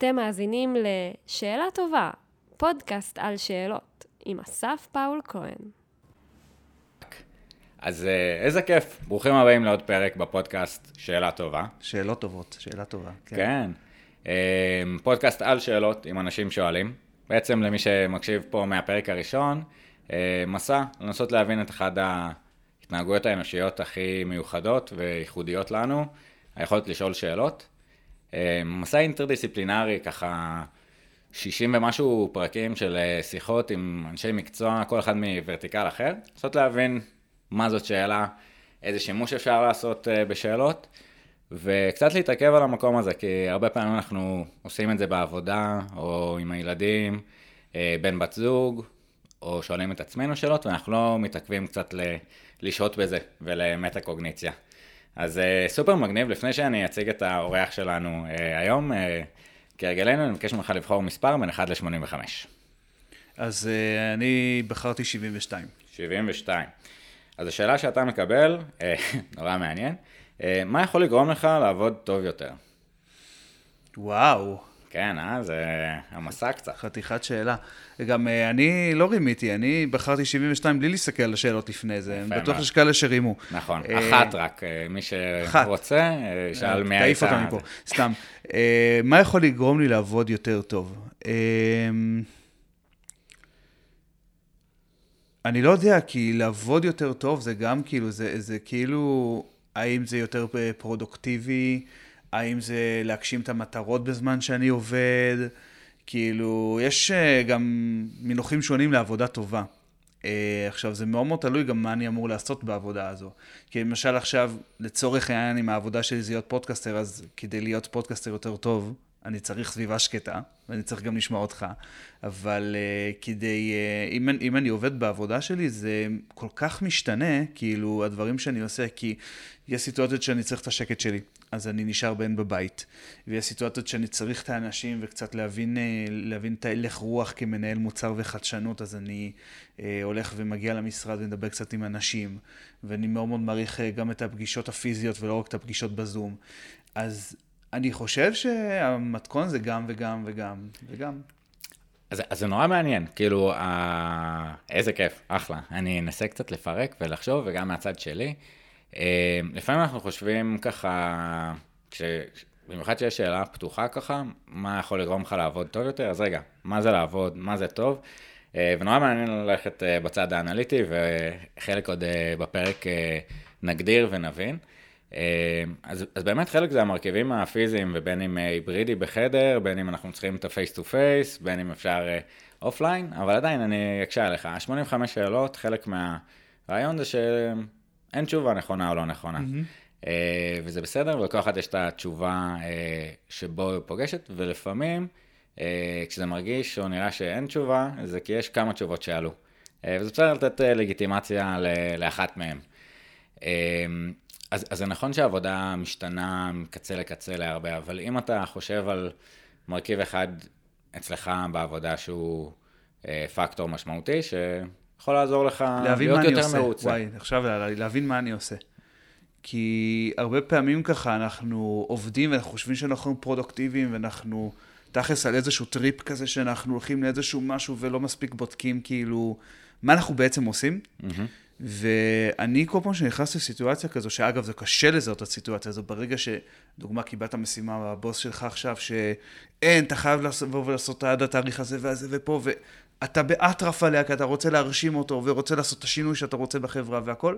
אתם מאזינים ל"שאלה טובה", פודקאסט על שאלות, עם אסף פאול כהן. אז אה, איזה כיף, ברוכים הבאים לעוד פרק בפודקאסט שאלה טובה. שאלות טובות, שאלה טובה. כן. כן. אה, פודקאסט על שאלות עם אנשים שואלים. בעצם למי שמקשיב פה מהפרק הראשון, אה, מסע לנסות להבין את אחד ההתנהגויות האנושיות הכי מיוחדות וייחודיות לנו, היכולת לשאול שאלות. מסע אינטרדיסציפלינרי, ככה 60 ומשהו פרקים של שיחות עם אנשי מקצוע, כל אחד מוורטיקל אחר, לנסות להבין מה זאת שאלה, איזה שימוש אפשר לעשות uh, בשאלות, וקצת להתעכב על המקום הזה, כי הרבה פעמים אנחנו עושים את זה בעבודה, או עם הילדים, uh, בן בת זוג, או שואלים את עצמנו שאלות, ואנחנו לא מתעכבים קצת לשהות בזה ולמטה קוגניציה. אז uh, סופר מגניב, לפני שאני אציג את האורח שלנו uh, היום, uh, כהרגלנו, אני מבקש ממך לבחור מספר בין 1 ל-85. אז אני בחרתי 72. 72. אז השאלה שאתה מקבל, אה, נורא מעניין, אה, מה יכול לגרום לך לעבוד טוב יותר? וואו. כן, אה? זה המסע קצת. חתיכת שאלה. גם אה, אני לא רימיתי, אני בחרתי 72 בלי להסתכל על השאלות לפני זה. אני בטוח שיש כאלה שרימו. נכון, אחת רק. מי שרוצה, שאל מי הייתה. תעיף אותה מפה, סתם. מה יכול לגרום לי לעבוד יותר טוב? אני לא יודע, כי לעבוד יותר טוב זה גם כאילו, זה, זה כאילו, האם זה יותר פרודוקטיבי, האם זה להגשים את המטרות בזמן שאני עובד, כאילו, יש אה, גם מינוחים שונים לעבודה טובה. Uh, עכשיו, זה מאוד מאוד תלוי גם מה אני אמור לעשות בעבודה הזו. כי למשל עכשיו, לצורך העניין, אם העבודה שלי זה להיות פודקאסטר, אז כדי להיות פודקאסטר יותר טוב, אני צריך סביבה שקטה, ואני צריך גם לשמוע אותך, אבל uh, כדי, uh, אם, אם אני עובד בעבודה שלי, זה כל כך משתנה, כאילו, הדברים שאני עושה, כי יש סיטואציות שאני צריך את השקט שלי, אז אני נשאר בן בבית, ויש סיטואציות שאני צריך את האנשים וקצת להבין, uh, להבין את ההלך רוח כמנהל מוצר וחדשנות, אז אני uh, הולך ומגיע למשרד ומדבר קצת עם אנשים, ואני מאוד מאוד מעריך גם את הפגישות הפיזיות ולא רק את הפגישות בזום. אז אני חושב שהמתכון זה גם וגם וגם וגם. אז, אז זה נורא מעניין, כאילו, אה, איזה כיף, אחלה. אני אנסה קצת לפרק ולחשוב, וגם מהצד שלי. אה, לפעמים אנחנו חושבים ככה, כש, במיוחד שיש שאלה פתוחה ככה, מה יכול לגרום לך לעבוד טוב יותר? אז רגע, מה זה לעבוד, מה זה טוב? אה, ונורא מעניין ללכת אה, בצד האנליטי, וחלק עוד אה, בפרק אה, נגדיר ונבין. אה, אז, אז באמת חלק זה המרכיבים הפיזיים, ובין אם אה, היברידי בחדר, בין אם אנחנו צריכים את ה face to face, בין אם אפשר offline, אה, אבל עדיין אני אקשה עליך. 85 שאלות, חלק מהרעיון זה שאין תשובה נכונה או לא נכונה. Mm-hmm. וזה בסדר, ולכל אחד יש את התשובה שבו היא פוגשת, ולפעמים, כשזה מרגיש או נראה שאין תשובה, זה כי יש כמה תשובות שעלו. וזה בסדר לתת לגיטימציה לאחת מהן. אז, אז זה נכון שהעבודה משתנה מקצה לקצה להרבה, אבל אם אתה חושב על מרכיב אחד אצלך בעבודה שהוא אה, פקטור משמעותי, שיכול לעזור לך להיות יותר מרוצה. וואי, עכשיו להבין מה אני עושה. כי הרבה פעמים ככה אנחנו עובדים ואנחנו חושבים שאנחנו פרודוקטיביים ואנחנו תכלס על איזשהו טריפ כזה שאנחנו הולכים לאיזשהו משהו ולא מספיק בודקים כאילו מה אנחנו בעצם עושים. Mm-hmm. ואני כל פעם שנכנס לסיטואציה כזו, שאגב זה קשה לזהות את הסיטואציה הזו, ברגע שדוגמה קיבלת משימה מהבוס שלך עכשיו, שאין, אתה חייב לבוא ולעשות עד התאריך הזה והזה ופה, ואתה באטרף עליה, כי אתה רוצה להרשים אותו, ורוצה לעשות את השינוי שאתה רוצה בחברה והכל,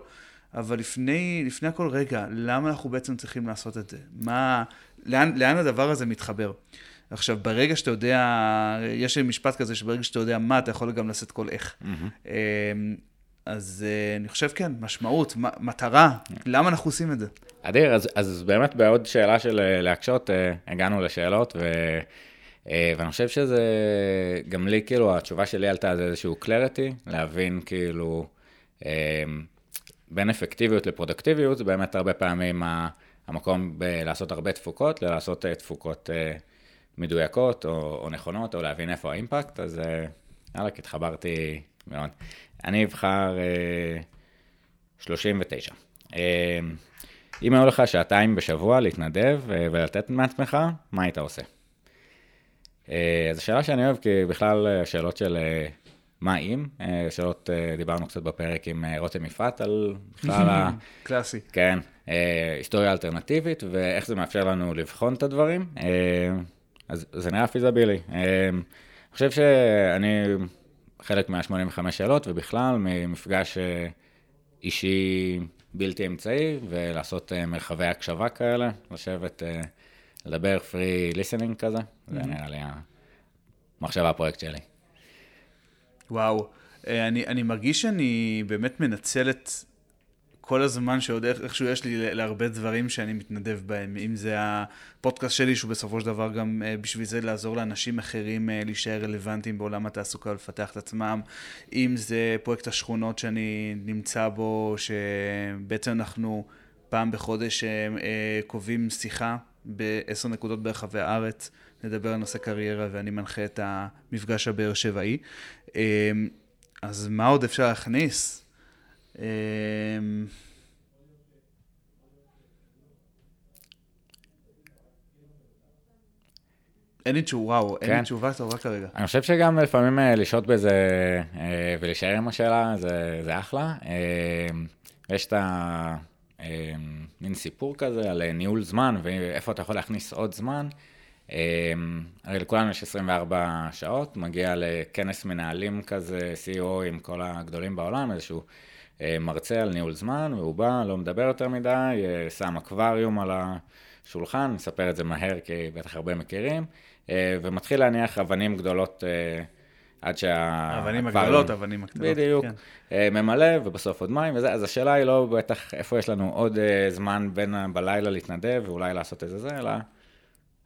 אבל לפני, לפני הכל, רגע, למה אנחנו בעצם צריכים לעשות את זה? מה, לאן, לאן הדבר הזה מתחבר? עכשיו, ברגע שאתה יודע, יש לי משפט כזה, שברגע שאתה יודע מה, אתה יכול גם לעשות כל איך. Mm-hmm. אז uh, אני חושב כן, משמעות, מטרה, למה אנחנו עושים את זה? אדיר, אז, אז באמת בעוד שאלה של אה, להקשות, uh, הגענו לשאלות, ו, uh, ואני חושב שזה, גם לי, כאילו, התשובה שלי עלתה זה איזשהו קלריטי, להבין כאילו, uh, בין אפקטיביות לפרודקטיביות, זה באמת הרבה פעמים המקום ב- לעשות הרבה תפוקות, ללעשות uh, תפוקות uh, מדויקות או, או נכונות, או להבין איפה האימפקט, אז יאללה, התחברתי מאוד. אני אבחר אה, 39. אה, אם היו לך שעתיים בשבוע להתנדב אה, ולתת מעצמך, מה היית עושה? אה, אז השאלה שאני אוהב, כי בכלל השאלות של אה, מה אם, אה, שאלות, אה, דיברנו קצת בפרק עם אה, רותם יפעת על בכלל ה... קלאסי. כן, אה, היסטוריה אלטרנטיבית, ואיך זה מאפשר לנו לבחון את הדברים. אה, אז זה נראה פיזבילי. אה, אני חושב שאני חלק מה-85 שאלות, ובכלל ממפגש אה, אישי בלתי אמצעי, ולעשות אה, מרחבי הקשבה כאלה, לשבת, אה, לדבר free listening כזה, זה נראה לי המחשבה הפרויקט שלי. וואו. אני, אני מרגיש שאני באמת מנצל את כל הזמן שעוד איכשהו יש לי להרבה דברים שאני מתנדב בהם. אם זה הפודקאסט שלי, שהוא בסופו של דבר גם אה, בשביל זה לעזור לאנשים אחרים אה, להישאר רלוונטיים בעולם התעסוקה ולפתח את עצמם. אם זה פרויקט השכונות שאני נמצא בו, שבעצם אנחנו פעם בחודש אה, קובעים שיחה בעשר נקודות ברחבי הארץ, נדבר על נושא קריירה ואני מנחה את המפגש הבאר שבעי. אז מה עוד אפשר להכניס? אה, אין לי תשובה, וואו, אין לי כן. תשובה טובה כרגע. אני חושב שגם לפעמים אה, לשהות בזה אה, ולהישאר עם השאלה, זה, זה אחלה. אה, יש את ה... אה, מין סיפור כזה על אה, ניהול זמן ואיפה אתה יכול להכניס עוד זמן. הרי לכולנו יש 24 שעות, מגיע לכנס מנהלים כזה, CEO עם כל הגדולים בעולם, איזשהו מרצה על ניהול זמן, והוא בא, לא מדבר יותר מדי, אה, שם אקווריום על השולחן, נספר את זה מהר כי בטח הרבה מכירים, אה, ומתחיל להניח אבנים גדולות אה, עד שה... האקווריום- הגדולות, האבנים הקטנות. בדיוק. כן. אה, ממלא, ובסוף עוד מים וזה, אז השאלה היא לא בטח איפה יש לנו עוד אה, זמן בין בלילה להתנדב, ואולי לעשות איזה זה, אלא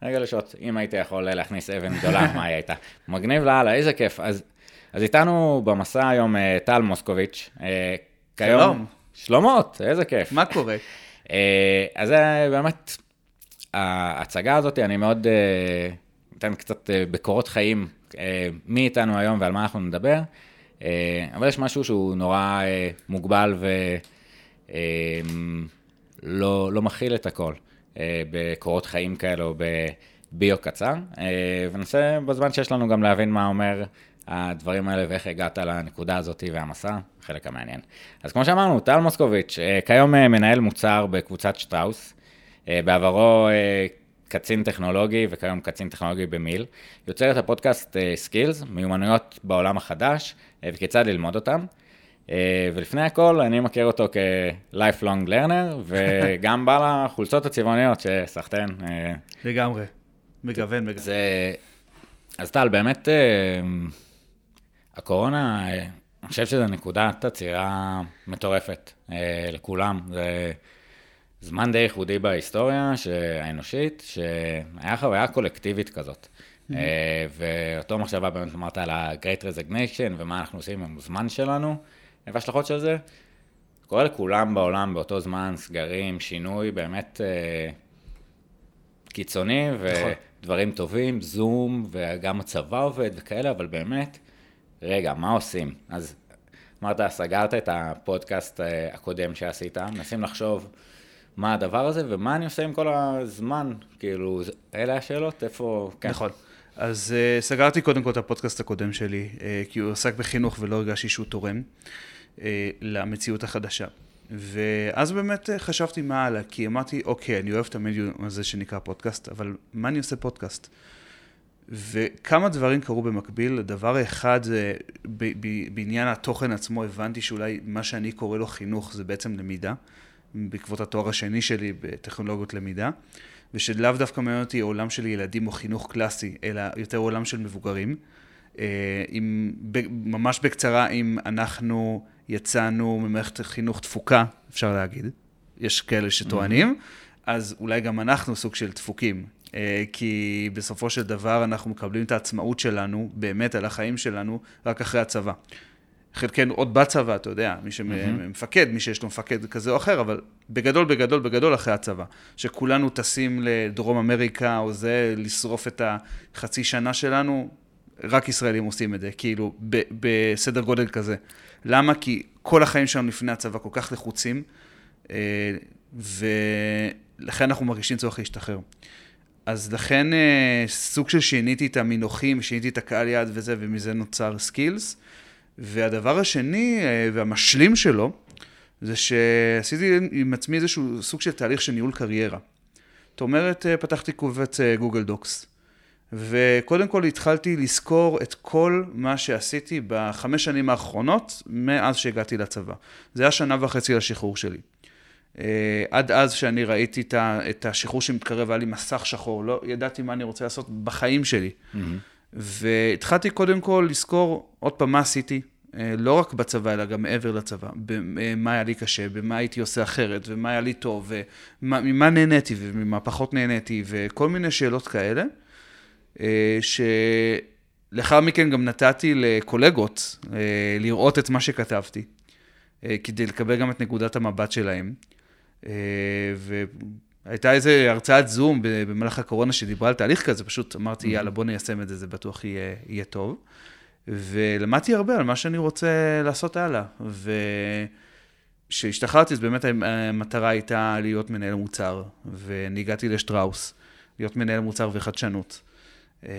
רגע לשעות, אם הייתי יכול להכניס אבן גדולה, מה היא הייתה? מגניב לאללה, איזה כיף. אז, אז איתנו במסע היום אה, טל מוסקוביץ'. אה, כיום- שלום. שלומות, איזה כיף. מה קורה? אה, אז זה באמת, ההצגה הזאת, אני מאוד אה, אתן קצת אה, בקורות חיים, אה, מי איתנו היום ועל מה אנחנו נדבר, אה, אבל יש משהו שהוא נורא אה, מוגבל ולא לא מכיל את הכל אה, בקורות חיים כאלה או בביו קצר, אה, וננסה בזמן שיש לנו גם להבין מה אומר הדברים האלה ואיך הגעת לנקודה הזאת והמסע, חלק המעניין. אז כמו שאמרנו, טל מוסקוביץ', אה, כיום אה, מנהל מוצר בקבוצת שטראוס, אה, בעברו קצין טכנולוגי וכיום קצין טכנולוגי במיל, יוצר את הפודקאסט Skills, מיומנויות בעולם החדש וכיצד ללמוד אותם. ולפני הכל, אני מכיר אותו כ-lifelong learner, וגם בעל החולצות הצבעוניות שסחטיין. לגמרי. מגוון, מגוון. זה... אז טל, באמת, הקורונה, אה, אני חושב שזו נקודת עצירה מטורפת אה, לכולם. זה זמן די ייחודי בהיסטוריה האנושית, שהיה חוויה קולקטיבית כזאת. אה, ואותו מחשבה באמת אמרת על ה-Great Resignation ומה אנחנו עושים עם הזמן שלנו, וההשלכות של זה. קורה לכולם בעולם באותו זמן, סגרים, שינוי, באמת אה, קיצוני, נכון. ודברים טובים, זום, וגם הצבא עובד וכאלה, אבל באמת, רגע, מה עושים? אז אמרת, סגרת את הפודקאסט אה, הקודם שעשית, מנסים לחשוב מה הדבר הזה, ומה אני עושה עם כל הזמן, כאילו, אלה השאלות, איפה... כן. נכון. אז uh, סגרתי קודם כל את הפודקאסט הקודם שלי, uh, כי הוא עסק בחינוך ולא הרגשתי שהוא תורם uh, למציאות החדשה. ואז באמת uh, חשבתי מה הלאה, כי אמרתי, אוקיי, אני אוהב את המדיום הזה שנקרא פודקאסט, אבל מה אני עושה פודקאסט? וכמה דברים קרו במקביל. דבר אחד זה, ב- ב- בעניין התוכן עצמו, הבנתי שאולי מה שאני קורא לו חינוך זה בעצם למידה, בעקבות התואר השני שלי בטכנולוגיות למידה, ושלאו דווקא מעניין אותי עולם של ילדים או חינוך קלאסי, אלא יותר עולם של מבוגרים. אה, עם, ממש בקצרה, אם אנחנו יצאנו ממערכת חינוך תפוקה, אפשר להגיד, יש כאלה שטוענים, אז אולי גם אנחנו סוג של דפוקים. אה, כי בסופו של דבר אנחנו מקבלים את העצמאות שלנו, באמת, על החיים שלנו, רק אחרי הצבא. חלקנו עוד בצבא, אתה יודע, מי שמפקד, מי שיש לו מפקד כזה או אחר, אבל בגדול, בגדול, בגדול אחרי הצבא. שכולנו טסים לדרום אמריקה או זה, לשרוף את החצי שנה שלנו, רק ישראלים עושים את זה, כאילו, ב- בסדר גודל כזה. למה? כי כל החיים שלנו לפני הצבא כל כך לחוצים, אה, ולכן אנחנו מרגישים צורך להשתחרר. אז לכן אה, סוג של שיניתי את המינוחים, שיניתי את הקהל יעד וזה, ומזה נוצר Skills. והדבר השני אה, והמשלים שלו, זה שעשיתי עם עצמי איזשהו סוג של תהליך של ניהול קריירה. זאת אומרת, אה, פתחתי קובץ Google Docs. וקודם כל התחלתי לזכור את כל מה שעשיתי בחמש שנים האחרונות, מאז שהגעתי לצבא. זה היה שנה וחצי לשחרור שלי. אה, עד אז שאני ראיתי את השחרור שמתקרב, היה לי מסך שחור, לא ידעתי מה אני רוצה לעשות בחיים שלי. Mm-hmm. והתחלתי קודם כל לזכור עוד פעם מה עשיתי, אה, לא רק בצבא, אלא גם מעבר לצבא. במה היה לי קשה, במה הייתי עושה אחרת, ומה היה לי טוב, וממה נהניתי וממה פחות נהניתי, וכל מיני שאלות כאלה, אה, שלאחר מכן גם נתתי לקולגות לראות את מה שכתבתי, כדי לקבל גם את נקודת המבט שלהם. אה, והייתה איזו הרצאת זום במהלך הקורונה שדיברה על תהליך כזה, פשוט אמרתי, יאללה, בוא ניישם את זה, זה בטוח יהיה, יהיה טוב. ולמדתי הרבה על מה שאני רוצה לעשות הלאה. וכשהשתחררתי, אז באמת המטרה הייתה להיות מנהל מוצר, ואני הגעתי לשטראוס, להיות מנהל מוצר וחדשנות. אה,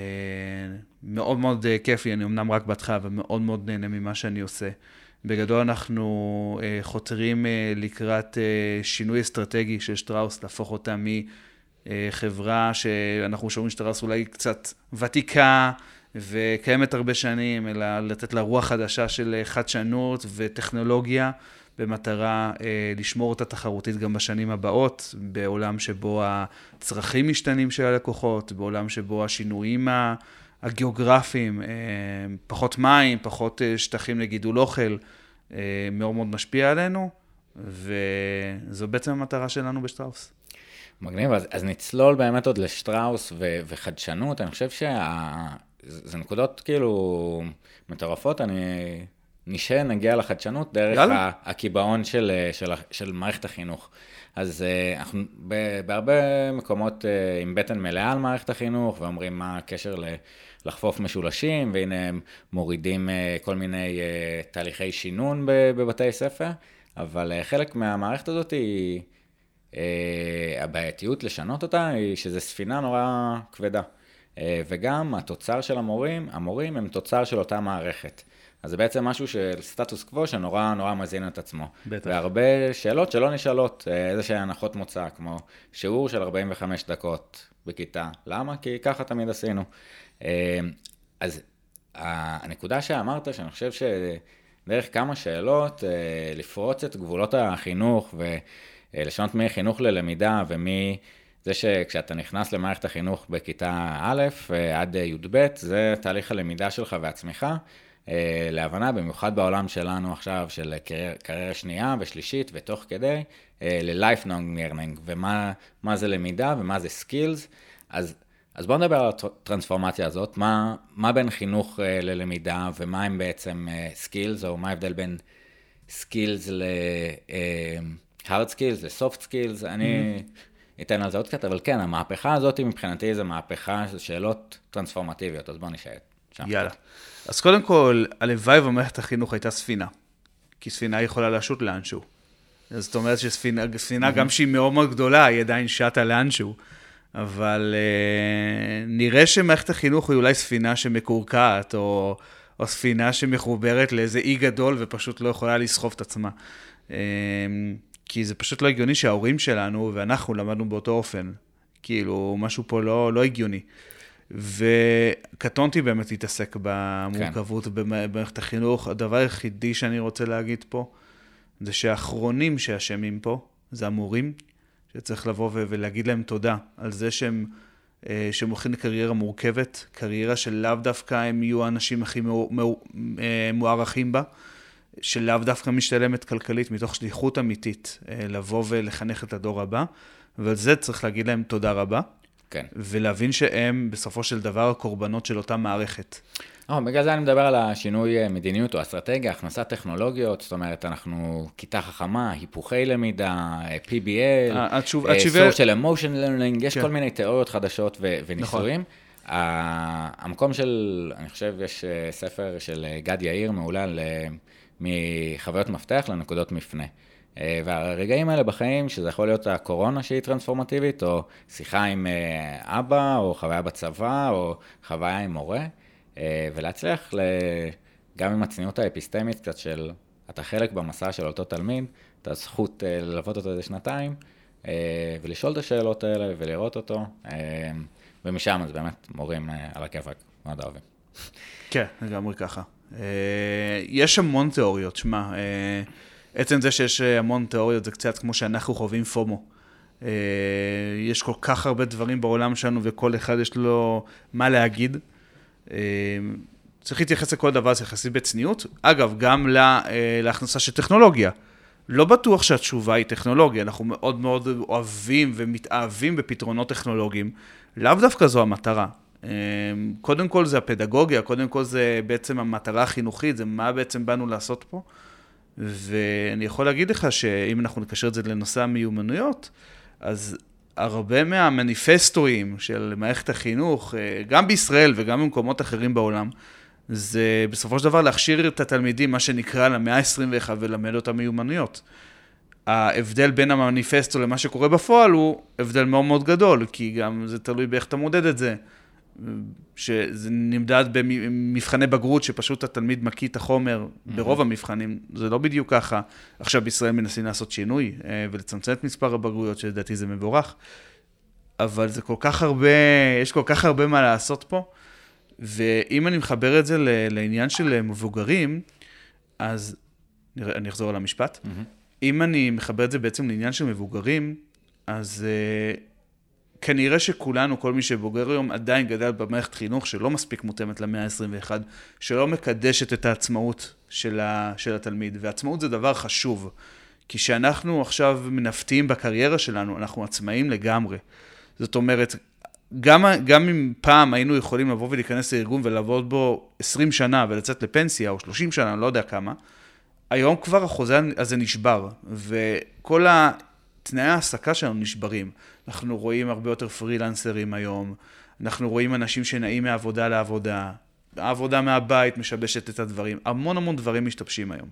מאוד מאוד כיף לי, אני אמנם רק בהתחלה, אבל מאוד מאוד נהנה ממה שאני עושה. בגדול אנחנו אה, חותרים אה, לקראת אה, שינוי אסטרטגי של שטראוס, להפוך אותה מחברה שאנחנו שומעים שטראוס אולי קצת ותיקה וקיימת הרבה שנים, אלא לתת לה רוח חדשה של חדשנות וטכנולוגיה, במטרה לשמור אותה תחרותית גם בשנים הבאות, בעולם שבו הצרכים משתנים של הלקוחות, בעולם שבו השינויים ה... הגיאוגרפיים, פחות מים, פחות שטחים לגידול אוכל, אה, מאוד מאוד משפיע עלינו, וזו בעצם המטרה שלנו בשטראוס. מגניב, אז, אז נצלול באמת עוד לשטראוס ו, וחדשנות, אני חושב שזה נקודות כאילו מטורפות, אני נשאר, נגיע לחדשנות דרך יאללה. הקיבעון של, של, של מערכת החינוך. אז uh, אנחנו ב, בהרבה מקומות uh, עם בטן מלאה על מערכת החינוך, ואומרים מה הקשר ל... לחפוף משולשים, והנה הם מורידים אה, כל מיני אה, תהליכי שינון בבתי ספר, אבל אה, חלק מהמערכת הזאת היא, הבעייתיות לשנות אותה, היא שזו ספינה נורא כבדה. וגם התוצר של המורים, המורים הם תוצר של אותה מערכת. אז זה בעצם משהו של סטטוס קוו שנורא נורא מזין את עצמו. בטח. והרבה שאלות שלא נשאלות, איזה שהן הנחות מוצא, כמו שיעור של 45 דקות בכיתה. למה? כי ככה תמיד עשינו. אה, אז הנקודה שאמרת, שאני חושב שדרך כמה שאלות, אה, לפרוץ את גבולות החינוך ולשנות מחינוך ללמידה ומי... זה שכשאתה נכנס למערכת החינוך בכיתה א' אה, עד י"ב, זה תהליך הלמידה שלך והצמיחה. להבנה, במיוחד בעולם שלנו עכשיו, של קריירה שנייה ושלישית ותוך כדי, ל-lifelong learning, ומה זה למידה ומה זה skills. אז אז בואו נדבר על הטרנספורמציה הזאת, מה, מה בין חינוך אה, ללמידה ומה הם בעצם skills, אה, או מה ההבדל בין skills ל-hard skills ל-soft skills, אני mm-hmm. אתן על זה עוד קצת, אבל כן, המהפכה הזאת מבחינתי זה מהפכה של שאלות טרנספורמטיביות, אז בואו נשאר שם. יאללה. אז קודם כל, הלוואי ומערכת החינוך הייתה ספינה, כי ספינה יכולה לשוט לאנשהו. זאת אומרת שספינה, ספינה, mm-hmm. גם שהיא מאוד מאוד גדולה, היא עדיין שטה לאנשהו. אבל uh, נראה שמערכת החינוך היא אולי ספינה שמקורקעת, או, או ספינה שמחוברת לאיזה אי גדול ופשוט לא יכולה לסחוב את עצמה. Uh, כי זה פשוט לא הגיוני שההורים שלנו ואנחנו למדנו באותו אופן. כאילו, משהו פה לא, לא הגיוני. וקטונתי באמת להתעסק במורכבות כן. במערכת החינוך. הדבר היחידי שאני רוצה להגיד פה, זה שהאחרונים שאשמים פה, זה המורים, שצריך לבוא ולהגיד להם תודה על זה שהם, אה, שהם הולכים לקריירה מורכבת, קריירה שלאו דווקא הם יהיו האנשים הכי אה, מוערכים בה, שלאו דווקא משתלמת כלכלית, מתוך שליחות אמיתית, אה, לבוא ולחנך את הדור הבא, ועל זה צריך להגיד להם תודה רבה. כן. ולהבין שהם בסופו של דבר הקורבנות של אותה מערכת. Oh, בגלל זה אני מדבר על השינוי אה, מדיניות או אסטרטגיה, הכנסת טכנולוגיות, זאת אומרת, אנחנו כיתה חכמה, היפוכי למידה, אה, PBL, התשוב, uh, התשובה... social emotion learning, יש כן. כל מיני תיאוריות חדשות ו- וניסויים. נכון. המקום של, אני חושב, יש ספר של גד יאיר מעולה מחוויות מפתח לנקודות מפנה. אה, והרגעים האלה בחיים, שזה יכול להיות הקורונה שהיא טרנספורמטיבית, או שיחה עם אה, אבא, או חוויה בצבא, או חוויה עם מורה, אה, ולהצליח, גם עם הצניעות האפיסטמית קצת של, אתה חלק במסע של אותו תלמיד, את הזכות ללוות אותו איזה שנתיים, ולשאול את השאלות האלה ולראות אותו, ומשם אז באמת מורים על הכיפאק, מאוד אוהבים. כן, לגמרי ככה. יש המון תיאוריות, שמע, עצם זה שיש אה, המון תיאוריות זה קצת כמו שאנחנו חווים פומו. אה, יש כל כך הרבה דברים בעולם שלנו וכל אחד יש לו מה להגיד. אה, צריך להתייחס לכל דבר, זה יחסית בצניעות. אגב, גם לה, להכנסה של טכנולוגיה. לא בטוח שהתשובה היא טכנולוגיה, אנחנו מאוד מאוד אוהבים ומתאהבים בפתרונות טכנולוגיים. לאו דווקא זו המטרה. קודם כל זה הפדגוגיה, קודם כל זה בעצם המטרה החינוכית, זה מה בעצם באנו לעשות פה. ואני יכול להגיד לך שאם אנחנו נקשר את זה לנושא המיומנויות, אז הרבה מהמניפסטואים של מערכת החינוך, אה, גם בישראל וגם במקומות אחרים בעולם, זה בסופו של דבר להכשיר את התלמידים, מה שנקרא, למאה ה-21 וללמד אותם מיומנויות. ההבדל בין המניפסטו למה שקורה בפועל הוא הבדל מאוד מאוד גדול, כי גם זה תלוי באיך אתה מודד את זה. שזה נמדד במבחני בגרות, שפשוט התלמיד מקיא את החומר ברוב המבחנים, זה לא בדיוק ככה. עכשיו בישראל מנסים לעשות שינוי אה, ולצמצם את מספר הבגרויות, שלדעתי זה מבורך, אבל זה כל כך הרבה, יש כל כך הרבה מה לעשות פה, ואם אני מחבר את זה לעניין של מבוגרים, אז אני אחזור על המשפט. Mm-hmm. אם אני מחבר את זה בעצם לעניין של מבוגרים, אז uh, כנראה שכולנו, כל מי שבוגר היום, עדיין גדל במערכת חינוך שלא מספיק מותאמת למאה ה-21, שלא מקדשת את העצמאות של, ה, של התלמיד. ועצמאות זה דבר חשוב, כי כשאנחנו עכשיו מנווטים בקריירה שלנו, אנחנו עצמאים לגמרי. זאת אומרת, גם, גם אם פעם היינו יכולים לבוא ולהיכנס לארגון ולעבוד בו 20 שנה ולצאת לפנסיה, או 30 שנה, אני לא יודע כמה, היום כבר החוזה הזה נשבר, וכל תנאי ההעסקה שלנו נשברים. אנחנו רואים הרבה יותר פרילנסרים היום, אנחנו רואים אנשים שנעים מעבודה לעבודה, העבודה מהבית משבשת את הדברים, המון המון דברים משתבשים היום.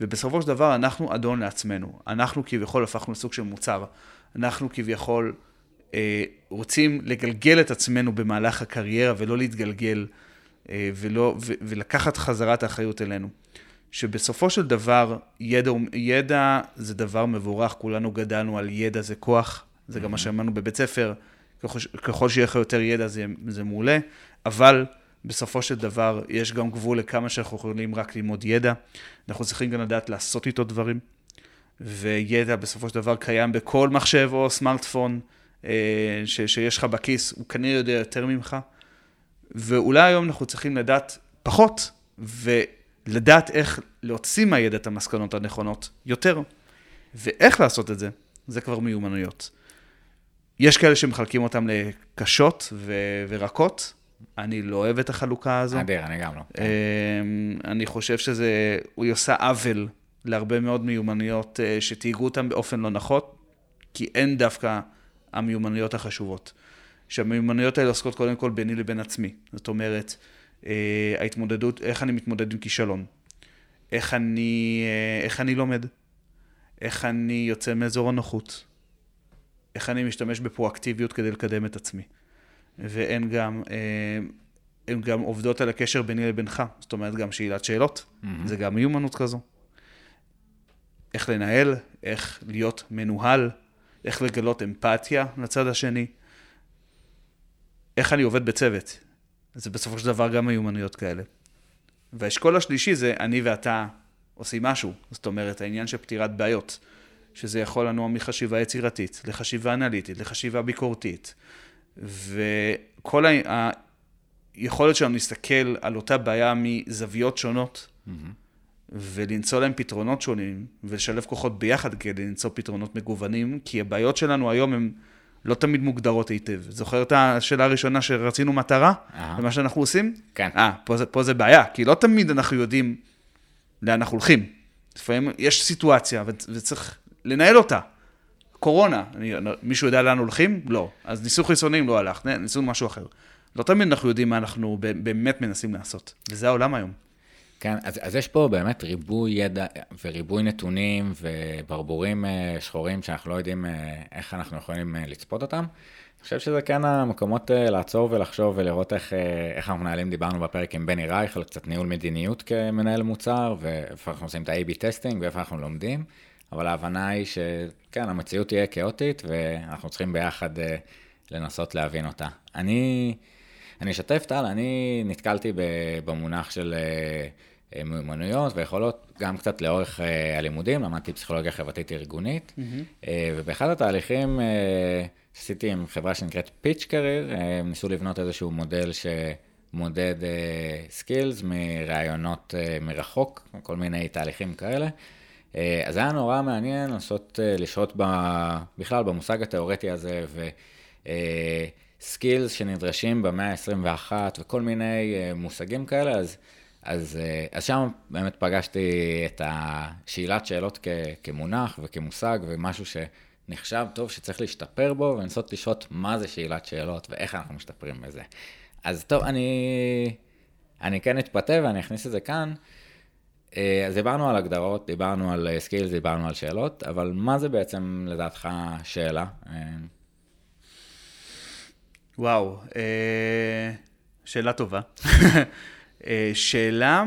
ובסופו של דבר אנחנו אדון לעצמנו, אנחנו כביכול הפכנו לסוג של מוצר, אנחנו כביכול אה, רוצים לגלגל את עצמנו במהלך הקריירה ולא להתגלגל אה, ולא, ו, ולקחת חזרה את האחריות אלינו. שבסופו של דבר, ידע, ידע זה דבר מבורך, כולנו גדלנו על ידע זה כוח, זה גם מה שאמרנו בבית ספר, ככל, ככל שיהיה לך יותר ידע זה, זה מעולה, אבל בסופו של דבר יש גם גבול לכמה שאנחנו יכולים רק ללמוד ידע, אנחנו צריכים גם לדעת לעשות איתו דברים, וידע בסופו של דבר קיים בכל מחשב או סמארטפון אה, ש, שיש לך בכיס, הוא כנראה יודע יותר ממך, ואולי היום אנחנו צריכים לדעת פחות, ו... לדעת איך להוציא מהידע את המסקנות הנכונות יותר. ואיך לעשות את זה, זה כבר מיומנויות. יש כאלה שמחלקים אותם לקשות ו- ורקות, אני לא אוהב את החלוקה הזו. אדיר, אני גם לא. אמ, אני חושב שזה, הוא עושה עוול להרבה מאוד מיומנויות אה, שתהיגו אותם באופן לא נכון, כי אין דווקא המיומנויות החשובות. שהמיומנויות האלה עוסקות קודם כל ביני לבין עצמי. זאת אומרת, אה, ההתמודדות, איך אני מתמודד עם כישלון, איך אני, אה, איך אני לומד, איך אני יוצא מאזור הנוחות, איך אני משתמש בפרואקטיביות כדי לקדם את עצמי. והן גם, אה, הן גם עובדות על הקשר ביני לבינך, זאת אומרת גם שאלת שאלות, mm-hmm. זה גם מיומנות כזו. איך לנהל, איך להיות מנוהל, איך לגלות אמפתיה לצד השני, איך אני עובד בצוות, זה בסופו של דבר גם מיומנויות כאלה. והאשכול השלישי זה אני ואתה עושים משהו. זאת אומרת, העניין של פתירת בעיות, שזה יכול לנוע מחשיבה יצירתית, לחשיבה אנליטית, לחשיבה ביקורתית. וכל היכולת שלנו להסתכל על אותה בעיה מזוויות שונות, mm-hmm. ולמצוא להם פתרונות שונים, ולשלב כוחות ביחד כדי למצוא פתרונות מגוונים, כי הבעיות שלנו היום הן... לא תמיד מוגדרות היטב. זוכר את השאלה הראשונה שרצינו מטרה? ומה שאנחנו עושים? כן. אה, פה, פה זה בעיה, כי לא תמיד אנחנו יודעים לאן אנחנו הולכים. לפעמים יש סיטואציה וצריך לנהל אותה. קורונה, אני, מישהו יודע לאן הולכים? לא. אז ניסוי חיסונים לא הלך, ניסוי משהו אחר. לא תמיד אנחנו יודעים מה אנחנו באמת מנסים לעשות, וזה העולם היום. כן, אז, אז יש פה באמת ריבוי ידע וריבוי נתונים וברבורים אה, שחורים שאנחנו לא יודעים אה, איך אנחנו יכולים אה, לצפות אותם. אני חושב שזה כן המקומות לעצור ולחשוב ולראות איך, איך אנחנו מנהלים, דיברנו בפרק עם בני רייך על קצת ניהול מדיניות כמנהל מוצר, ואיפה אנחנו עושים את ה-AB testing ואיפה אנחנו לומדים, אבל ההבנה היא שכן, המציאות תהיה כאוטית ואנחנו צריכים ביחד לנסות להבין אותה. אני, אני אשתף טל, אני נתקלתי במונח של אה, מיומנויות ויכולות גם קצת לאורך אה, הלימודים, למדתי פסיכולוגיה חברתית ארגונית, mm-hmm. ובאחד התהליכים שעשיתי עם חברה שנקראת פיץ' קרייר, הם ניסו לבנות איזשהו מודל שמודד skills מראיונות מרחוק, כל מיני תהליכים כאלה. אז היה נורא מעניין לנסות לשהות בכלל במושג התיאורטי הזה, ו skills שנדרשים במאה ה-21 וכל מיני מושגים כאלה, אז... אז, אה, אז שם באמת פגשתי את השאלת שאלות כ, כמונח וכמושג ומשהו שנחשב טוב שצריך להשתפר בו ולנסות לשאול מה זה שאלת שאלות ואיך אנחנו משתפרים בזה. אז טוב, אני, אני כן אתפתה ואני אכניס את זה כאן. אה, אז דיברנו על הגדרות, דיברנו על skills, דיברנו על שאלות, אבל מה זה בעצם לדעתך שאלה? וואו, שאלה טובה. אה, שאלה,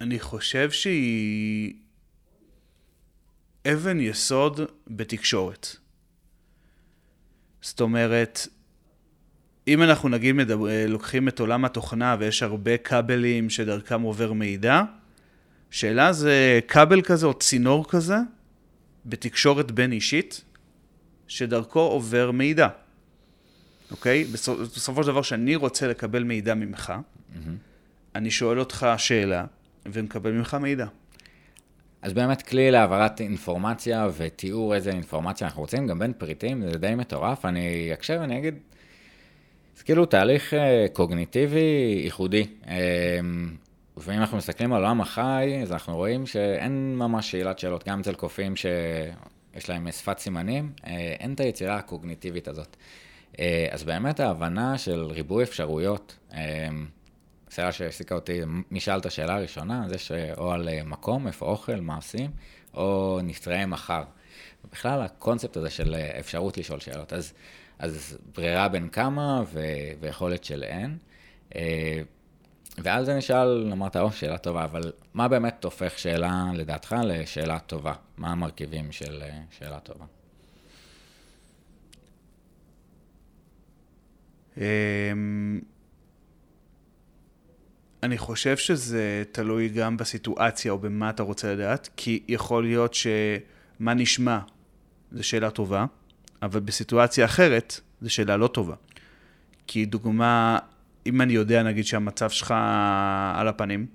אני חושב שהיא אבן יסוד בתקשורת. זאת אומרת, אם אנחנו נגיד מדבר, אה, לוקחים את עולם התוכנה ויש הרבה כבלים שדרכם עובר מידע, שאלה זה כבל כזה או צינור כזה בתקשורת בין אישית, שדרכו עובר מידע. אוקיי? בסופו של דבר, כשאני רוצה לקבל מידע ממך, mm-hmm. אני שואל אותך שאלה ומקבל ממך מידע. אז באמת כלי להעברת אינפורמציה ותיאור איזה אינפורמציה אנחנו רוצים, גם בין פריטים, זה די מטורף. אני אקשב ואני אגיד, זה כאילו תהליך אה, קוגניטיבי ייחודי. אה, ואם אנחנו מסתכלים על עולם החי, אז אנחנו רואים שאין ממש שאלת שאלות, גם אצל קופים שיש להם שפת סימנים, אה, אין את היצירה הקוגניטיבית הזאת. אה, אז באמת ההבנה של ריבוי אפשרויות, אה, שאלה שהעסיקה אותי, מי שאל את השאלה הראשונה, זה שאו על אה, מקום, איפה אוכל, מה עושים, או נתראה מחר. בכלל הקונספט הזה של אפשרות לשאול שאלות. אז, אז ברירה בין כמה ו, ויכולת של אין. ועל זה נשאל, אמרת, או, שאלה טובה, אבל מה באמת הופך שאלה, לדעתך, לשאלה טובה? מה המרכיבים של שאלה טובה? אני חושב שזה תלוי גם בסיטואציה או במה אתה רוצה לדעת, כי יכול להיות שמה נשמע זו שאלה טובה, אבל בסיטואציה אחרת זו שאלה לא טובה. כי דוגמה, אם אני יודע נגיד שהמצב שלך על הפנים,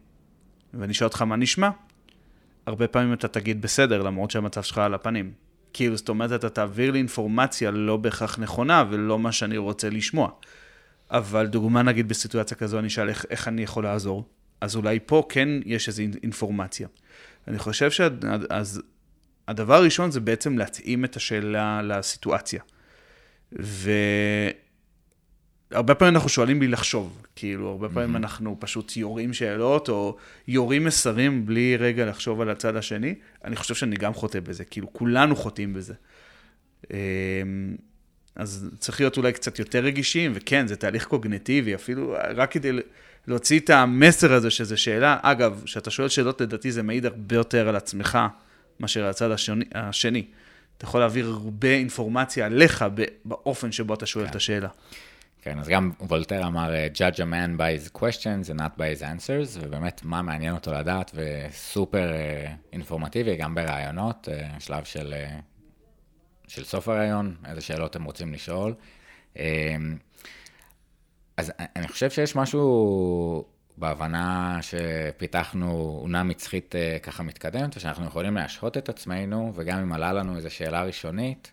ואני שואל אותך מה נשמע, הרבה פעמים אתה תגיד בסדר, למרות שהמצב שלך על הפנים. כאילו, זאת אומרת, אתה תעביר לי אינפורמציה לא בהכרח נכונה ולא מה שאני רוצה לשמוע. אבל דוגמה, נגיד, בסיטואציה כזו, אני אשאל איך, איך אני יכול לעזור. אז אולי פה כן יש איזו אינפורמציה. אני חושב שהדבר הראשון זה בעצם להתאים את השאלה לסיטואציה. והרבה פעמים אנחנו שואלים בלי לחשוב, כאילו, הרבה פעמים mm-hmm. אנחנו פשוט יורים שאלות, או יורים מסרים בלי רגע לחשוב על הצד השני. אני חושב שאני גם חוטא בזה, כאילו, כולנו חוטאים בזה. אמ, אז צריך להיות אולי קצת יותר רגישים, וכן, זה תהליך קוגנטיבי, אפילו רק כדי להוציא את המסר הזה שזו שאלה. אגב, כשאתה שואל שאלות, לדעתי זה מעיד הרבה יותר על עצמך מאשר על הצד השני. השני. אתה יכול להעביר הרבה אינפורמציה עליך באופן שבו אתה שואל כן. את השאלה. כן, אז גם וולטר אמר, judge a man by his questions and not by his answers, ובאמת מה מעניין אותו לדעת, וסופר אה, אינפורמטיבי, גם ברעיונות, אה, שלב של של סוף הרעיון, איזה שאלות הם רוצים לשאול. אמ, אז אני חושב שיש משהו בהבנה שפיתחנו עונה מצחית ככה מתקדמת, ושאנחנו יכולים להשהות את עצמנו, וגם אם עלה לנו איזו שאלה ראשונית,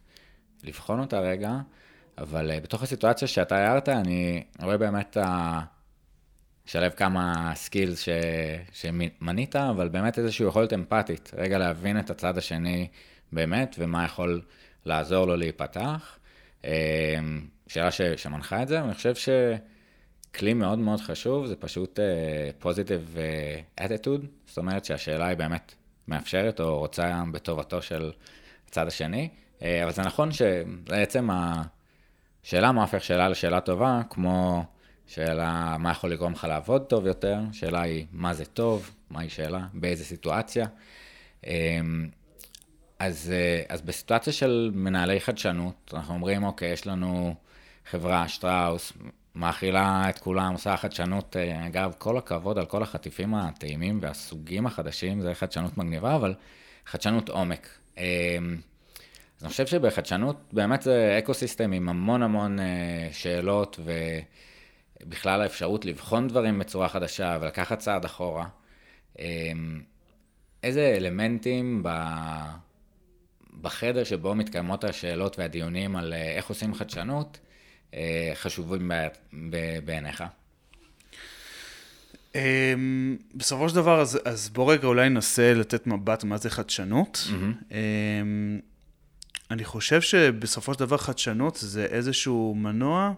לבחון אותה רגע, אבל אה, בתוך הסיטואציה שאתה הערת, אני רואה באמת לשלב כמה סקילס ש... שמנית, אבל באמת איזושהי יכולת אמפתית, רגע להבין את הצד השני באמת, ומה יכול לעזור לו להיפתח. אמ, שאלה ש, שמנחה את זה, ואני חושב כלי מאוד מאוד חשוב זה פשוט פוזיטיב uh, attitude, זאת אומרת שהשאלה היא באמת מאפשרת או רוצה בטובתו של הצד השני, אבל זה נכון שבעצם השאלה מה הופך שאלה לשאלה טובה, כמו שאלה מה יכול לגרום לך לעבוד טוב יותר, שאלה היא מה זה טוב, מהי שאלה, באיזה סיטואציה. Uh, אז, uh, אז בסיטואציה של מנהלי חדשנות, אנחנו אומרים, אוקיי, יש לנו חברה, שטראוס, מאכילה את כולם, עושה חדשנות, אה, אגב, כל הכבוד על כל החטיפים הטעימים והסוגים החדשים, זה חדשנות מגניבה, אבל חדשנות עומק. אה, אז אני חושב שבחדשנות באמת זה אקו סיסטם עם המון המון אה, שאלות ובכלל האפשרות לבחון דברים בצורה חדשה ולקחת צעד אחורה. איזה אלמנטים בחדר שבו מתקיימות השאלות והדיונים על איך עושים חדשנות, אה, חשובים בעיניך? אמ, בסופו של דבר, אז, אז בוא רגע אולי ננסה לתת מבט מה זה חדשנות. Mm-hmm. אני חושב שבסופו של דבר חדשנות זה איזשהו מנוע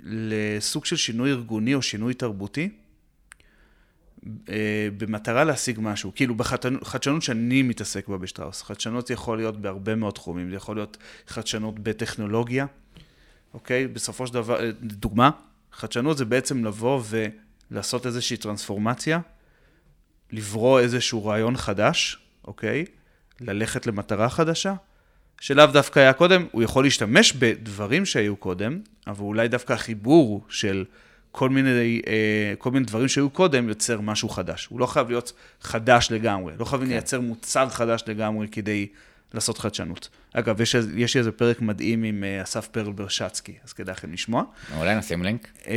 לסוג של שינוי ארגוני או שינוי תרבותי, אה, במטרה להשיג משהו. כאילו בחדשנות שאני מתעסק בה בשטראוס, חדשנות יכול להיות בהרבה מאוד תחומים, זה יכול להיות חדשנות בטכנולוגיה, אוקיי? בסופו של דבר, דוגמה, חדשנות זה בעצם לבוא ולעשות איזושהי טרנספורמציה, לברוא איזשהו רעיון חדש, אוקיי? ללכת למטרה חדשה, שלאו דווקא היה קודם, הוא יכול להשתמש בדברים שהיו קודם, אבל אולי דווקא החיבור של כל מיני, אה, כל מיני דברים שהיו קודם יוצר משהו חדש. הוא לא חייב להיות חדש לגמרי, לא חייבים כן. לייצר מוצר חדש לגמרי כדי לעשות חדשנות. אגב, יש, יש איזה פרק מדהים עם אה, אסף פרל ברשצקי, אז כדאי לכם לשמוע. אולי נשים לינק. אמ,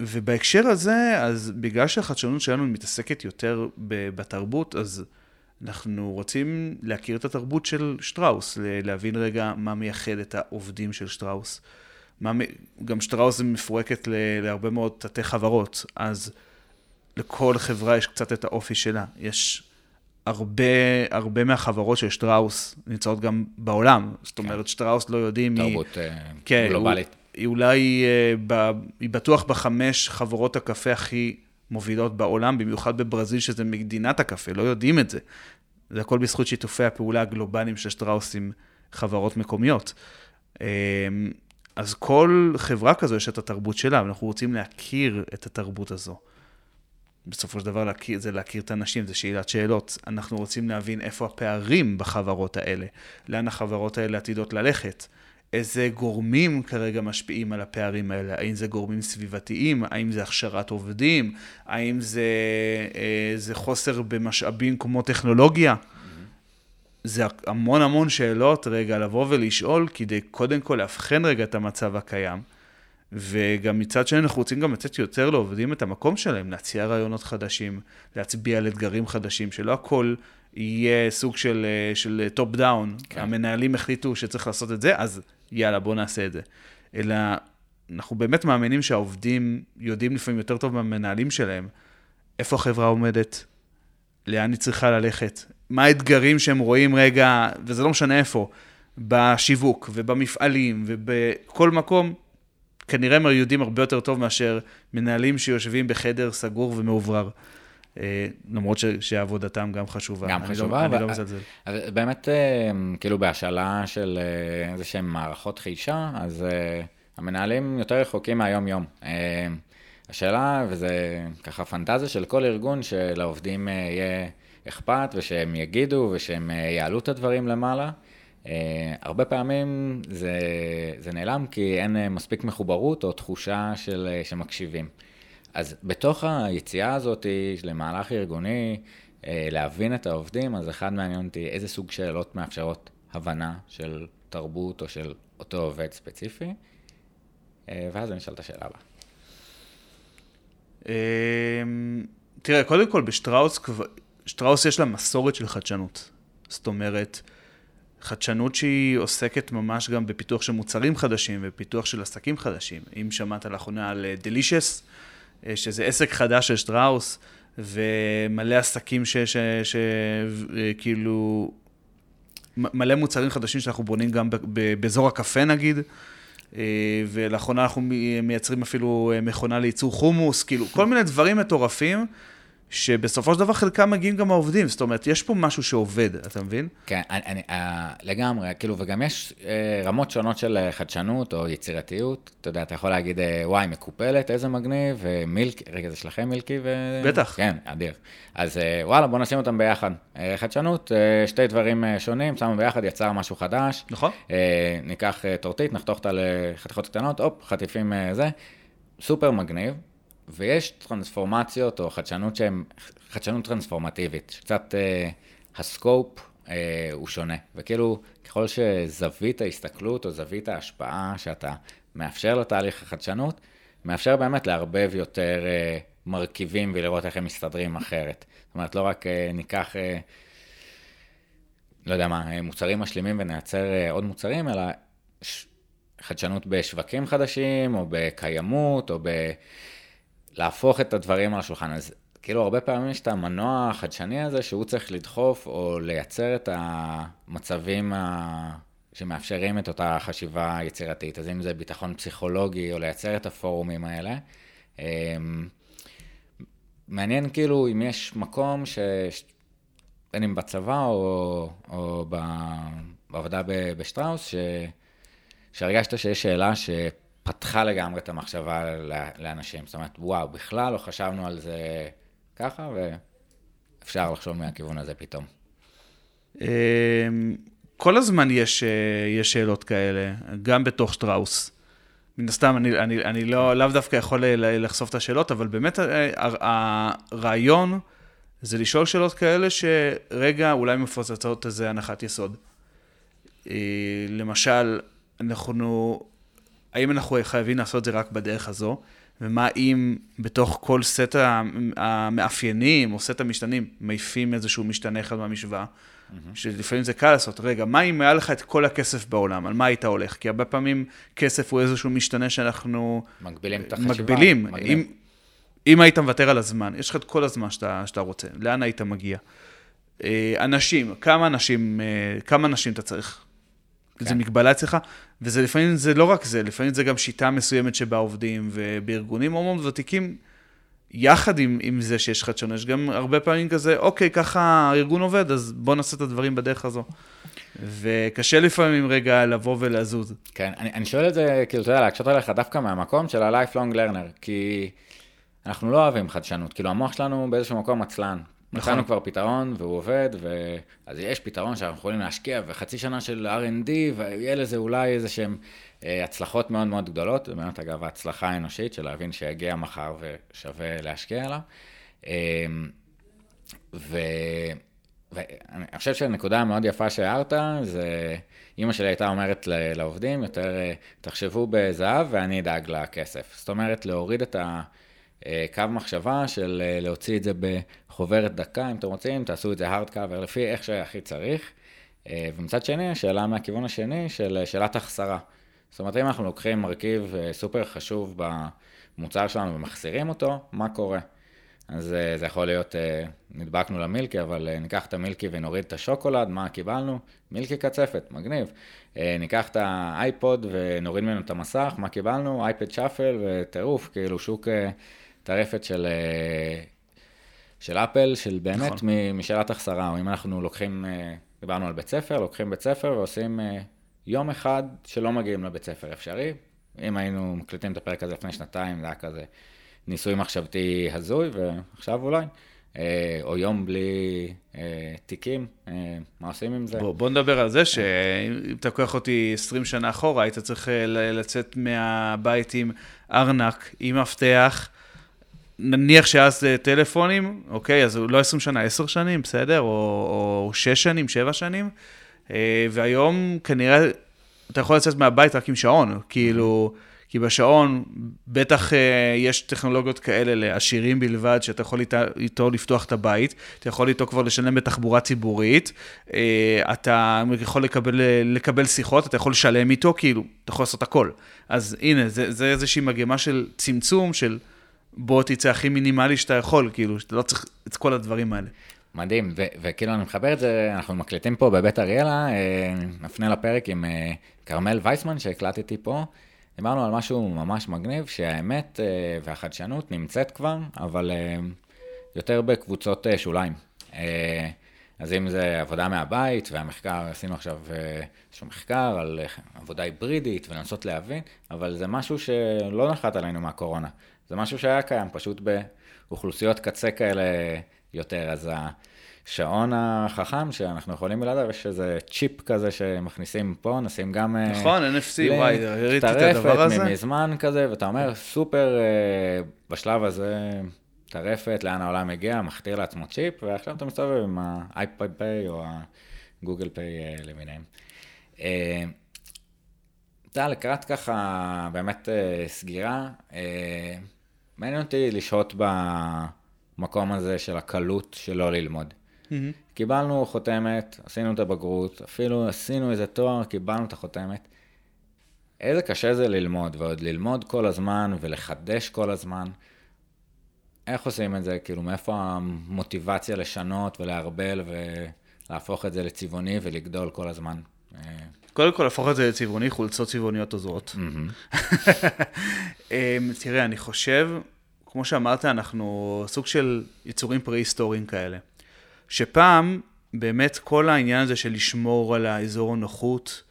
ובהקשר הזה, אז בגלל שהחדשנות שלנו מתעסקת יותר בתרבות, אז אנחנו רוצים להכיר את התרבות של שטראוס, להבין רגע מה מייחד את העובדים של שטראוס. מה, גם שטראוס מפורקת להרבה מאוד תתי חברות, אז לכל חברה יש קצת את האופי שלה. יש הרבה, הרבה מהחברות של שטראוס נמצאות גם בעולם. זאת אומרת, כן. שטראוס לא יודעים... תרבות היא... כן, גלובלית. היא אולי, אה, ב, היא בטוח בחמש חברות הקפה הכי מובילות בעולם, במיוחד בברזיל, שזה מדינת הקפה, לא יודעים את זה. זה הכל בזכות שיתופי הפעולה הגלובליים של שטראוס עם חברות מקומיות. אה, אז כל חברה כזו יש את התרבות שלה, ואנחנו רוצים להכיר את התרבות הזו. בסופו של דבר להכיר, זה להכיר את האנשים, זה שאלת שאלות. אנחנו רוצים להבין איפה הפערים בחברות האלה, לאן החברות האלה עתידות ללכת, איזה גורמים כרגע משפיעים על הפערים האלה, האם זה גורמים סביבתיים, האם זה הכשרת עובדים, האם זה, אה, זה חוסר במשאבים כמו טכנולוגיה. זה המון המון שאלות רגע לבוא ולשאול, כדי קודם כל לאבחן רגע את המצב הקיים. וגם מצד שני אנחנו רוצים גם לתת יותר לעובדים את המקום שלהם, להציע רעיונות חדשים, להצביע על אתגרים חדשים, שלא הכל יהיה סוג של, אה, של top down, כן. המנהלים החליטו שצריך לעשות את זה, אז יאללה, בואו נעשה את זה. אלא אנחנו באמת מאמינים שהעובדים יודעים לפעמים יותר טוב מהמנהלים שלהם, איפה החברה עומדת, לאן היא צריכה ללכת, מה האתגרים שהם רואים רגע, וזה לא משנה איפה, בשיווק ובמפעלים ובכל מקום, כנראה הם יודעים הרבה יותר טוב מאשר מנהלים שיושבים בחדר סגור ומאוברר. אה, למרות ש, שעבודתם גם חשובה. גם אני לא- חשובה. לא, אני לא מזלזל. באמת, אה, כאילו בהשאלה של אה, איזה שהם מערכות חישה, אז המנהלים יותר רחוקים מהיום-יום. השאלה, וזה ככה פנטזיה של כל ארגון, שלעובדים יהיה אכפת, ושהם יגידו, ושהם יעלו את הדברים למעלה. Uh, הרבה פעמים זה, זה נעלם כי אין uh, מספיק מחוברות או תחושה של, uh, שמקשיבים. אז בתוך היציאה הזאת למהלך ארגוני, uh, להבין את העובדים, אז אחד מעניין אותי איזה סוג שאלות מאפשרות הבנה של תרבות או של אותו עובד ספציפי, uh, ואז אני אשאל את השאלה הבאה. אמ, תראה, קודם כל בשטראוס, שטראוס יש לה מסורת של חדשנות. זאת אומרת, חדשנות שהיא עוסקת ממש גם בפיתוח של מוצרים חדשים ופיתוח של עסקים חדשים. אם שמעת לאחרונה על דלישס, אה, שזה עסק חדש של שטראוס, ומלא עסקים שכאילו, מלא מוצרים חדשים שאנחנו בונים גם באזור הקפה נגיד, אה, ולאחרונה אנחנו מייצרים אפילו אה, מכונה לייצור חומוס, כאילו, כל מיני דברים מטורפים, שבסופו של דבר חלקם מגיעים גם מהעובדים, זאת אומרת, יש פה משהו שעובד, אתה מבין? כן, אני, אני, אה, לגמרי, כאילו, וגם יש אה, רמות שונות של אה, חדשנות או יצירתיות. אתה יודע, אתה יכול להגיד, וואי, מקופלת, איזה מגניב, ומילקי, רגע, זה שלכם מילקי ו... בטח. כן, אדיר. אז אה, וואלה, בוא נשים אותם ביחד. אה, חדשנות, אה, שתי דברים אה, שונים, שמנו ביחד, יצר משהו חדש. נכון. אה, ניקח אה, טורטית, נחתוך אותה לחתיכות קטנות, הופ, חטיפים אה, זה. סופר מגניב, ויש טרנספורמציות או חדשנות שהן, חדשנות טרנספורמטיבית, שקצת אה, הסקופ אה, הוא שונה. וכאילו, ככל שזווית ההסתכלות או זווית ההשפעה שאתה מאפשר לתהליך החדשנות, מאפשר באמת לערבב יותר אה, מרכיבים ולראות איך הם מסתדרים אחרת. זאת אומרת, לא רק אה, ניקח... אה, לא יודע מה, אה, מוצרים משלימים ונייצר אה, עוד מוצרים, אלא ש... חדשנות בשווקים חדשים, או בקיימות, או ב... להפוך את הדברים על השולחן. אז כאילו, הרבה פעמים יש את המנוע החדשני הזה, שהוא צריך לדחוף או לייצר את המצבים ה... שמאפשרים את אותה חשיבה יצירתית. אז אם זה ביטחון פסיכולוגי, או לייצר את הפורומים האלה. אמ, מעניין כאילו אם יש מקום ש... בין אם בצבא או, או. בעבודה. בשטראוס, ש... שהרגשת שיש שאלה שפתחה לגמרי את המחשבה לאנשים. זאת אומרת, וואו, בכלל לא חשבנו על זה ככה, ואפשר לחשוב מהכיוון הזה פתאום. אמ, כל הזמן יש, אה, יש שאלות כאלה, גם בתוך שטראוס. מן הסתם, אני, אני, אני לא, לאו דווקא יכול לחשוף את השאלות, אבל באמת אה, הרעיון זה לשאול שאלות כאלה שרגע אולי מפוצצות איזה הנחת יסוד. אה, למשל, אנחנו, האם אנחנו חייבים לעשות את זה רק בדרך הזו? ומה אם בתוך כל סט המאפיינים או סט המשתנים מעיפים איזשהו משתנה אחד מהמשוואה? Mm-hmm. שלפעמים זה קל לעשות, רגע, מה אם היה לך את כל הכסף בעולם, על מה היית הולך? כי הרבה פעמים כסף הוא איזשהו משתנה שאנחנו... מגבילים את החשיבה. מגבילים. אם, אם היית מוותר על הזמן, יש לך את כל הזמן שאתה, שאתה רוצה, לאן היית מגיע? אנשים, כמה אנשים, כמה אנשים אתה צריך? כן. זה מגבלה אצלך, וזה לפעמים, זה לא רק זה, לפעמים זה גם שיטה מסוימת שבה עובדים, ובארגונים מאוד מאוד ותיקים, יחד עם, עם זה שיש חדשנות, יש גם הרבה פעמים כזה, אוקיי, ככה הארגון עובד, אז בוא נעשה את הדברים בדרך הזו. וקשה לפעמים רגע לבוא ולזוז. כן, אני, אני שואל את זה, כאילו, אתה יודע, להקשות עליך דווקא מהמקום של ה-lifelong learner, כי אנחנו לא אוהבים חדשנות, כאילו המוח שלנו באיזשהו מקום עצלן. נכון. מצאנו כבר פתרון והוא עובד, ו... אז יש פתרון שאנחנו יכולים להשקיע, וחצי שנה של R&D, ויהיה לזה אולי איזה שהן אה, הצלחות מאוד מאוד גדולות, זה באמת אגב ההצלחה האנושית של להבין שיגיע מחר ושווה להשקיע עליו. אה, ו... ואני חושב שהנקודה המאוד יפה שהערת, זה אימא שלי הייתה אומרת לעובדים, יותר תחשבו בזהב ואני אדאג לכסף. זאת אומרת, להוריד את הקו מחשבה של להוציא את זה בחוברת דקה, אם אתם רוצים, תעשו את זה hard cover לפי איך שהכי צריך. ומצד שני, השאלה מהכיוון השני של שאלת החסרה. זאת אומרת, אם אנחנו לוקחים מרכיב סופר חשוב במוצר שלנו ומחסירים אותו, מה קורה? אז זה יכול להיות, נדבקנו למילקי, אבל ניקח את המילקי ונוריד את השוקולד, מה קיבלנו? מילקי קצפת, מגניב. ניקח את האייפוד ונוריד ממנו את המסך, מה קיבלנו? אייפד שפל וטירוף, כאילו שוק טרפת של, של אפל, של באמת נכון. משאלת החסרה, או אם אנחנו לוקחים, דיברנו על בית ספר, לוקחים בית ספר ועושים יום אחד שלא מגיעים לבית ספר אפשרי. אם היינו מקליטים את הפרק הזה לפני שנתיים, זה היה כזה. ניסוי מחשבתי הזוי, ועכשיו אולי, או יום בלי תיקים, מה עושים עם זה? בוא, בוא נדבר על זה שאם אתה לוקח אותי 20 שנה אחורה, היית צריך לצאת מהבית עם ארנק, עם מפתח, נניח שאז טלפונים, אוקיי, אז לא 20 שנה, 10 שנים, בסדר? או, או 6 שנים, 7 שנים, והיום כנראה אתה יכול לצאת מהבית רק עם שעון, כאילו... כי בשעון בטח uh, יש טכנולוגיות כאלה לעשירים בלבד, שאתה יכול איתו, איתו לפתוח את הבית, אתה יכול איתו כבר לשלם בתחבורה ציבורית, אתה יכול לקבל, לקבל שיחות, אתה יכול לשלם איתו, כאילו, אתה יכול לעשות הכל. אז הנה, זה, זה איזושהי מגמה של צמצום, של בוא תצא הכי מינימלי שאתה יכול, כאילו, שאתה לא צריך את כל הדברים האלה. מדהים, ו- וכאילו אני מחבר את זה, אנחנו מקליטים פה בבית אריאלה, נפנה לפרק עם כרמל וייסמן שהקלטתי פה. דיברנו על משהו ממש מגניב, שהאמת אה, והחדשנות נמצאת כבר, אבל אה, יותר בקבוצות אה, שוליים. אה, אז אם זה עבודה מהבית, והמחקר, עשינו עכשיו אה, איזשהו מחקר על אה, עבודה היברידית ולנסות להבין, אבל זה משהו שלא נחת עלינו מהקורונה. זה משהו שהיה קיים, פשוט באוכלוסיות קצה כאלה יותר. אז השעון החכם שאנחנו יכולים בלעדיו, יש איזה צ'יפ כזה שמכניסים פה, נשים גם... אה, נכון, NFC, וואי, ראיתי את הדבר הזה. טרפת מזמן כזה, ואתה אומר, סופר, אה, בשלב הזה, טרפת, לאן העולם הגיע, מחדיר לעצמו צ'יפ, ועכשיו אתה מסתובב עם ה Apple Pay או ה Google Pay אה, למיניהם. אתה לקראת ככה באמת סגירה, מעניין אותי לשהות במקום הזה של הקלות שלא ללמוד. Mm-hmm. קיבלנו חותמת, עשינו את הבגרות, אפילו עשינו איזה תואר, קיבלנו את החותמת. איזה קשה זה ללמוד, ועוד ללמוד כל הזמן ולחדש כל הזמן. איך עושים את זה? כאילו, מאיפה המוטיבציה לשנות ולערבל ולהפוך את זה לצבעוני ולגדול כל הזמן? קודם כל, להפוך את זה לצבעוני, חולצות צבעוניות עוזרות. אמ, תראה, אני חושב, כמו שאמרת, אנחנו סוג של יצורים פרה-היסטוריים כאלה. שפעם, באמת כל העניין הזה של לשמור על האזור הנוחות,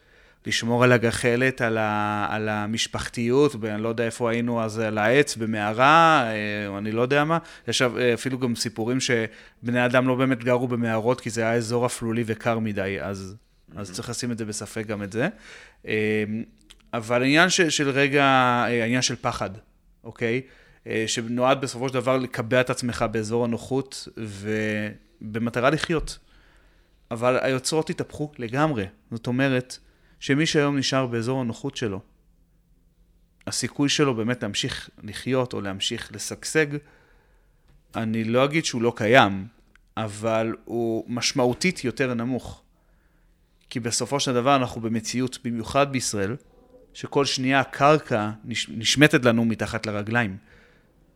לשמור על הגחלת, על, ה, על המשפחתיות, ואני לא יודע איפה היינו אז, על העץ, במערה, אה, אני לא יודע מה. יש אפילו גם סיפורים שבני אדם לא באמת גרו במערות, כי זה היה אזור אפלולי וקר מדי, אז, mm-hmm. אז צריך לשים את זה בספק גם את זה. אה, אבל עניין של, של רגע, אה, עניין של פחד, אוקיי? שנועד בסופו של דבר לקבע את עצמך באזור הנוחות, ובמטרה לחיות. אבל היוצרות התהפכו לגמרי. זאת אומרת, שמי שהיום נשאר באזור הנוחות שלו, הסיכוי שלו באמת להמשיך לחיות או להמשיך לשגשג, אני לא אגיד שהוא לא קיים, אבל הוא משמעותית יותר נמוך. כי בסופו של דבר אנחנו במציאות, במיוחד בישראל, שכל שנייה הקרקע נש... נשמטת לנו מתחת לרגליים.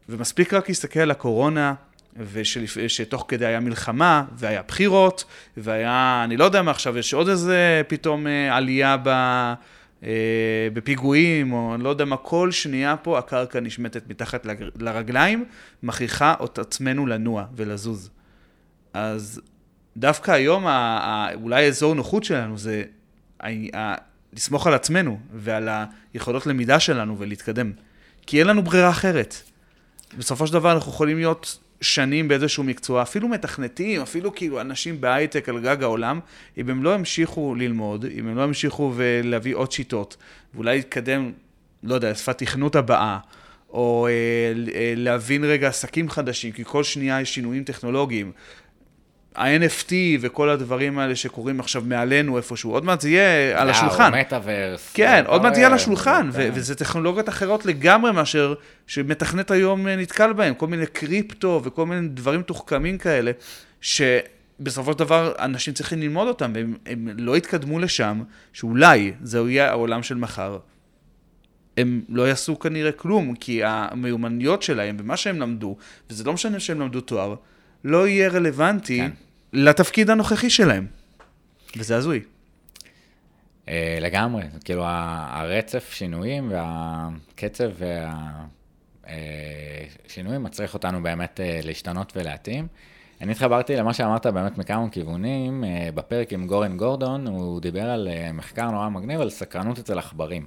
ומספיק רק להסתכל על הקורונה, ושתוך כדי היה מלחמה, והיה בחירות, והיה, אני לא יודע מה עכשיו, יש עוד איזה פתאום אה, עלייה ב... אה, בפיגועים, או אני לא יודע מה, כל שנייה פה הקרקע נשמטת מתחת לרגליים, מכריחה את עצמנו לנוע ולזוז. אז דווקא היום, אולי אזור נוחות שלנו זה לסמוך על עצמנו ועל היכולות למידה שלנו ולהתקדם. כי אין לנו ברירה אחרת. בסופו של דבר אנחנו יכולים להיות שנים באיזשהו מקצוע, אפילו מתכנתים, אפילו כאילו אנשים בהייטק על גג העולם, אם הם לא ימשיכו ללמוד, אם הם לא ימשיכו ולהביא עוד שיטות, ואולי להתקדם, לא יודע, שפת תכנות הבאה, או אה, אה להבין רגע עסקים חדשים, כי כל שנייה יש שינויים טכנולוגיים. ה-NFT וכל הדברים האלה שקורים עכשיו מעלינו איפשהו, עוד מעט זה יהיה על השולחן. מטאוורס. כן, עוד מעט זה יהיה על השולחן, וזה טכנולוגיות אחרות לגמרי מאשר שמתכנת היום אה, נתקל בהם, כל מיני קריפטו וכל מיני דברים מתוחכמים כאלה, שבסופו של דבר אנשים צריכים ללמוד אותם, והם לא יתקדמו לשם, שאולי זהו יהיה העולם של מחר. הם לא יעשו כנראה כלום, כי המיומנויות שלהם ומה שהם למדו, וזה לא משנה שהם למדו תואר, לא יהיה רלוונטי כן. לתפקיד הנוכחי שלהם. וזה הזוי. Uh, לגמרי, כאילו הרצף שינויים והקצב והשינויים אה, מצריך אותנו באמת uh, להשתנות ולהתאים. אני התחברתי למה שאמרת באמת מכמה כיוונים, uh, בפרק עם גורן גורדון, הוא דיבר על uh, מחקר נורא מגניב, על סקרנות אצל עכברים.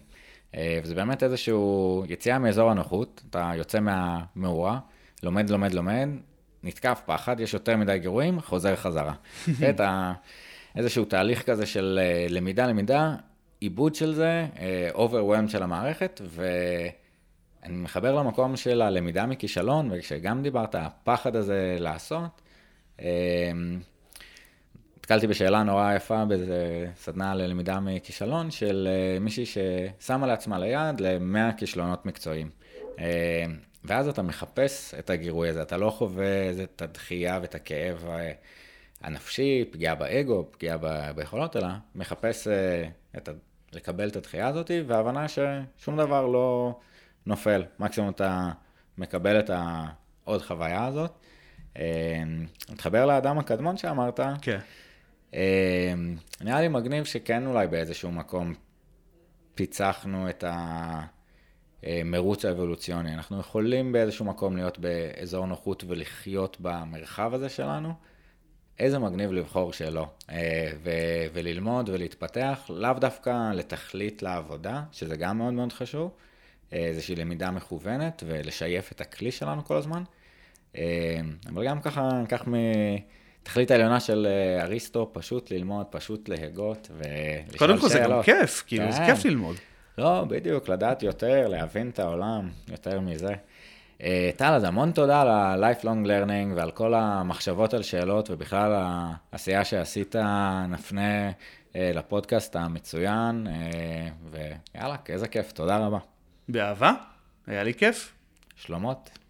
Uh, וזה באמת איזשהו יציאה מאזור הנוחות, אתה יוצא מהמאורה, לומד, לומד, לומד, נתקף פחד, יש יותר מדי גירויים, חוזר חזרה. את ה... איזשהו תהליך כזה של אה, למידה, למידה, עיבוד של זה, אה, overwhelm של המערכת, ואני מחבר למקום של הלמידה מכישלון, וכשגם דיברת, הפחד הזה לעשות, אה, נתקלתי בשאלה נורא יפה באיזה סדנה ללמידה מכישלון של מישהי ששמה לעצמה ליד ל-100 כישלונות מקצועיים. ואז אתה מחפש את הגירוי הזה, אתה לא חווה את הדחייה ואת הכאב הנפשי, פגיעה באגו, פגיעה ביכולות, אלא מחפש אה, את ה... לקבל את הדחייה הזאת, והבנה ששום דבר לא נופל. מקסימום אתה מקבל את העוד חוויה הזאת. אה, מתחבר לאדם הקדמון שאמרת. כן. אה, נראה לי מגניב שכן אולי באיזשהו מקום פיצחנו את ה... אה, מרוץ האבולוציוני. אנחנו יכולים באיזשהו מקום להיות באזור נוחות ולחיות במרחב הזה שלנו. איזה מגניב לבחור שלא, אה, ו- וללמוד ולהתפתח, לאו דווקא לתכלית לעבודה, שזה גם מאוד מאוד חשוב, אה, איזושהי למידה מכוונת ולשייף את הכלי שלנו כל הזמן, אבל גם ככה, ניקח מתכלית העליונה של אריסטו, פשוט ללמוד, פשוט להגות ולשאול שאלות. קודם כל זה גם כיף, כאילו, זה כיף ללמוד. לא, בדיוק, לדעת יותר, להבין את העולם, יותר מזה. אה, טל, אז המון תודה על ה-lifelong learning ועל כל המחשבות על שאלות ובכלל העשייה שעשית, נפנה אה, לפודקאסט המצוין, אה, ויאללה, איזה כיף, תודה רבה. באהבה, היה לי כיף. שלומות.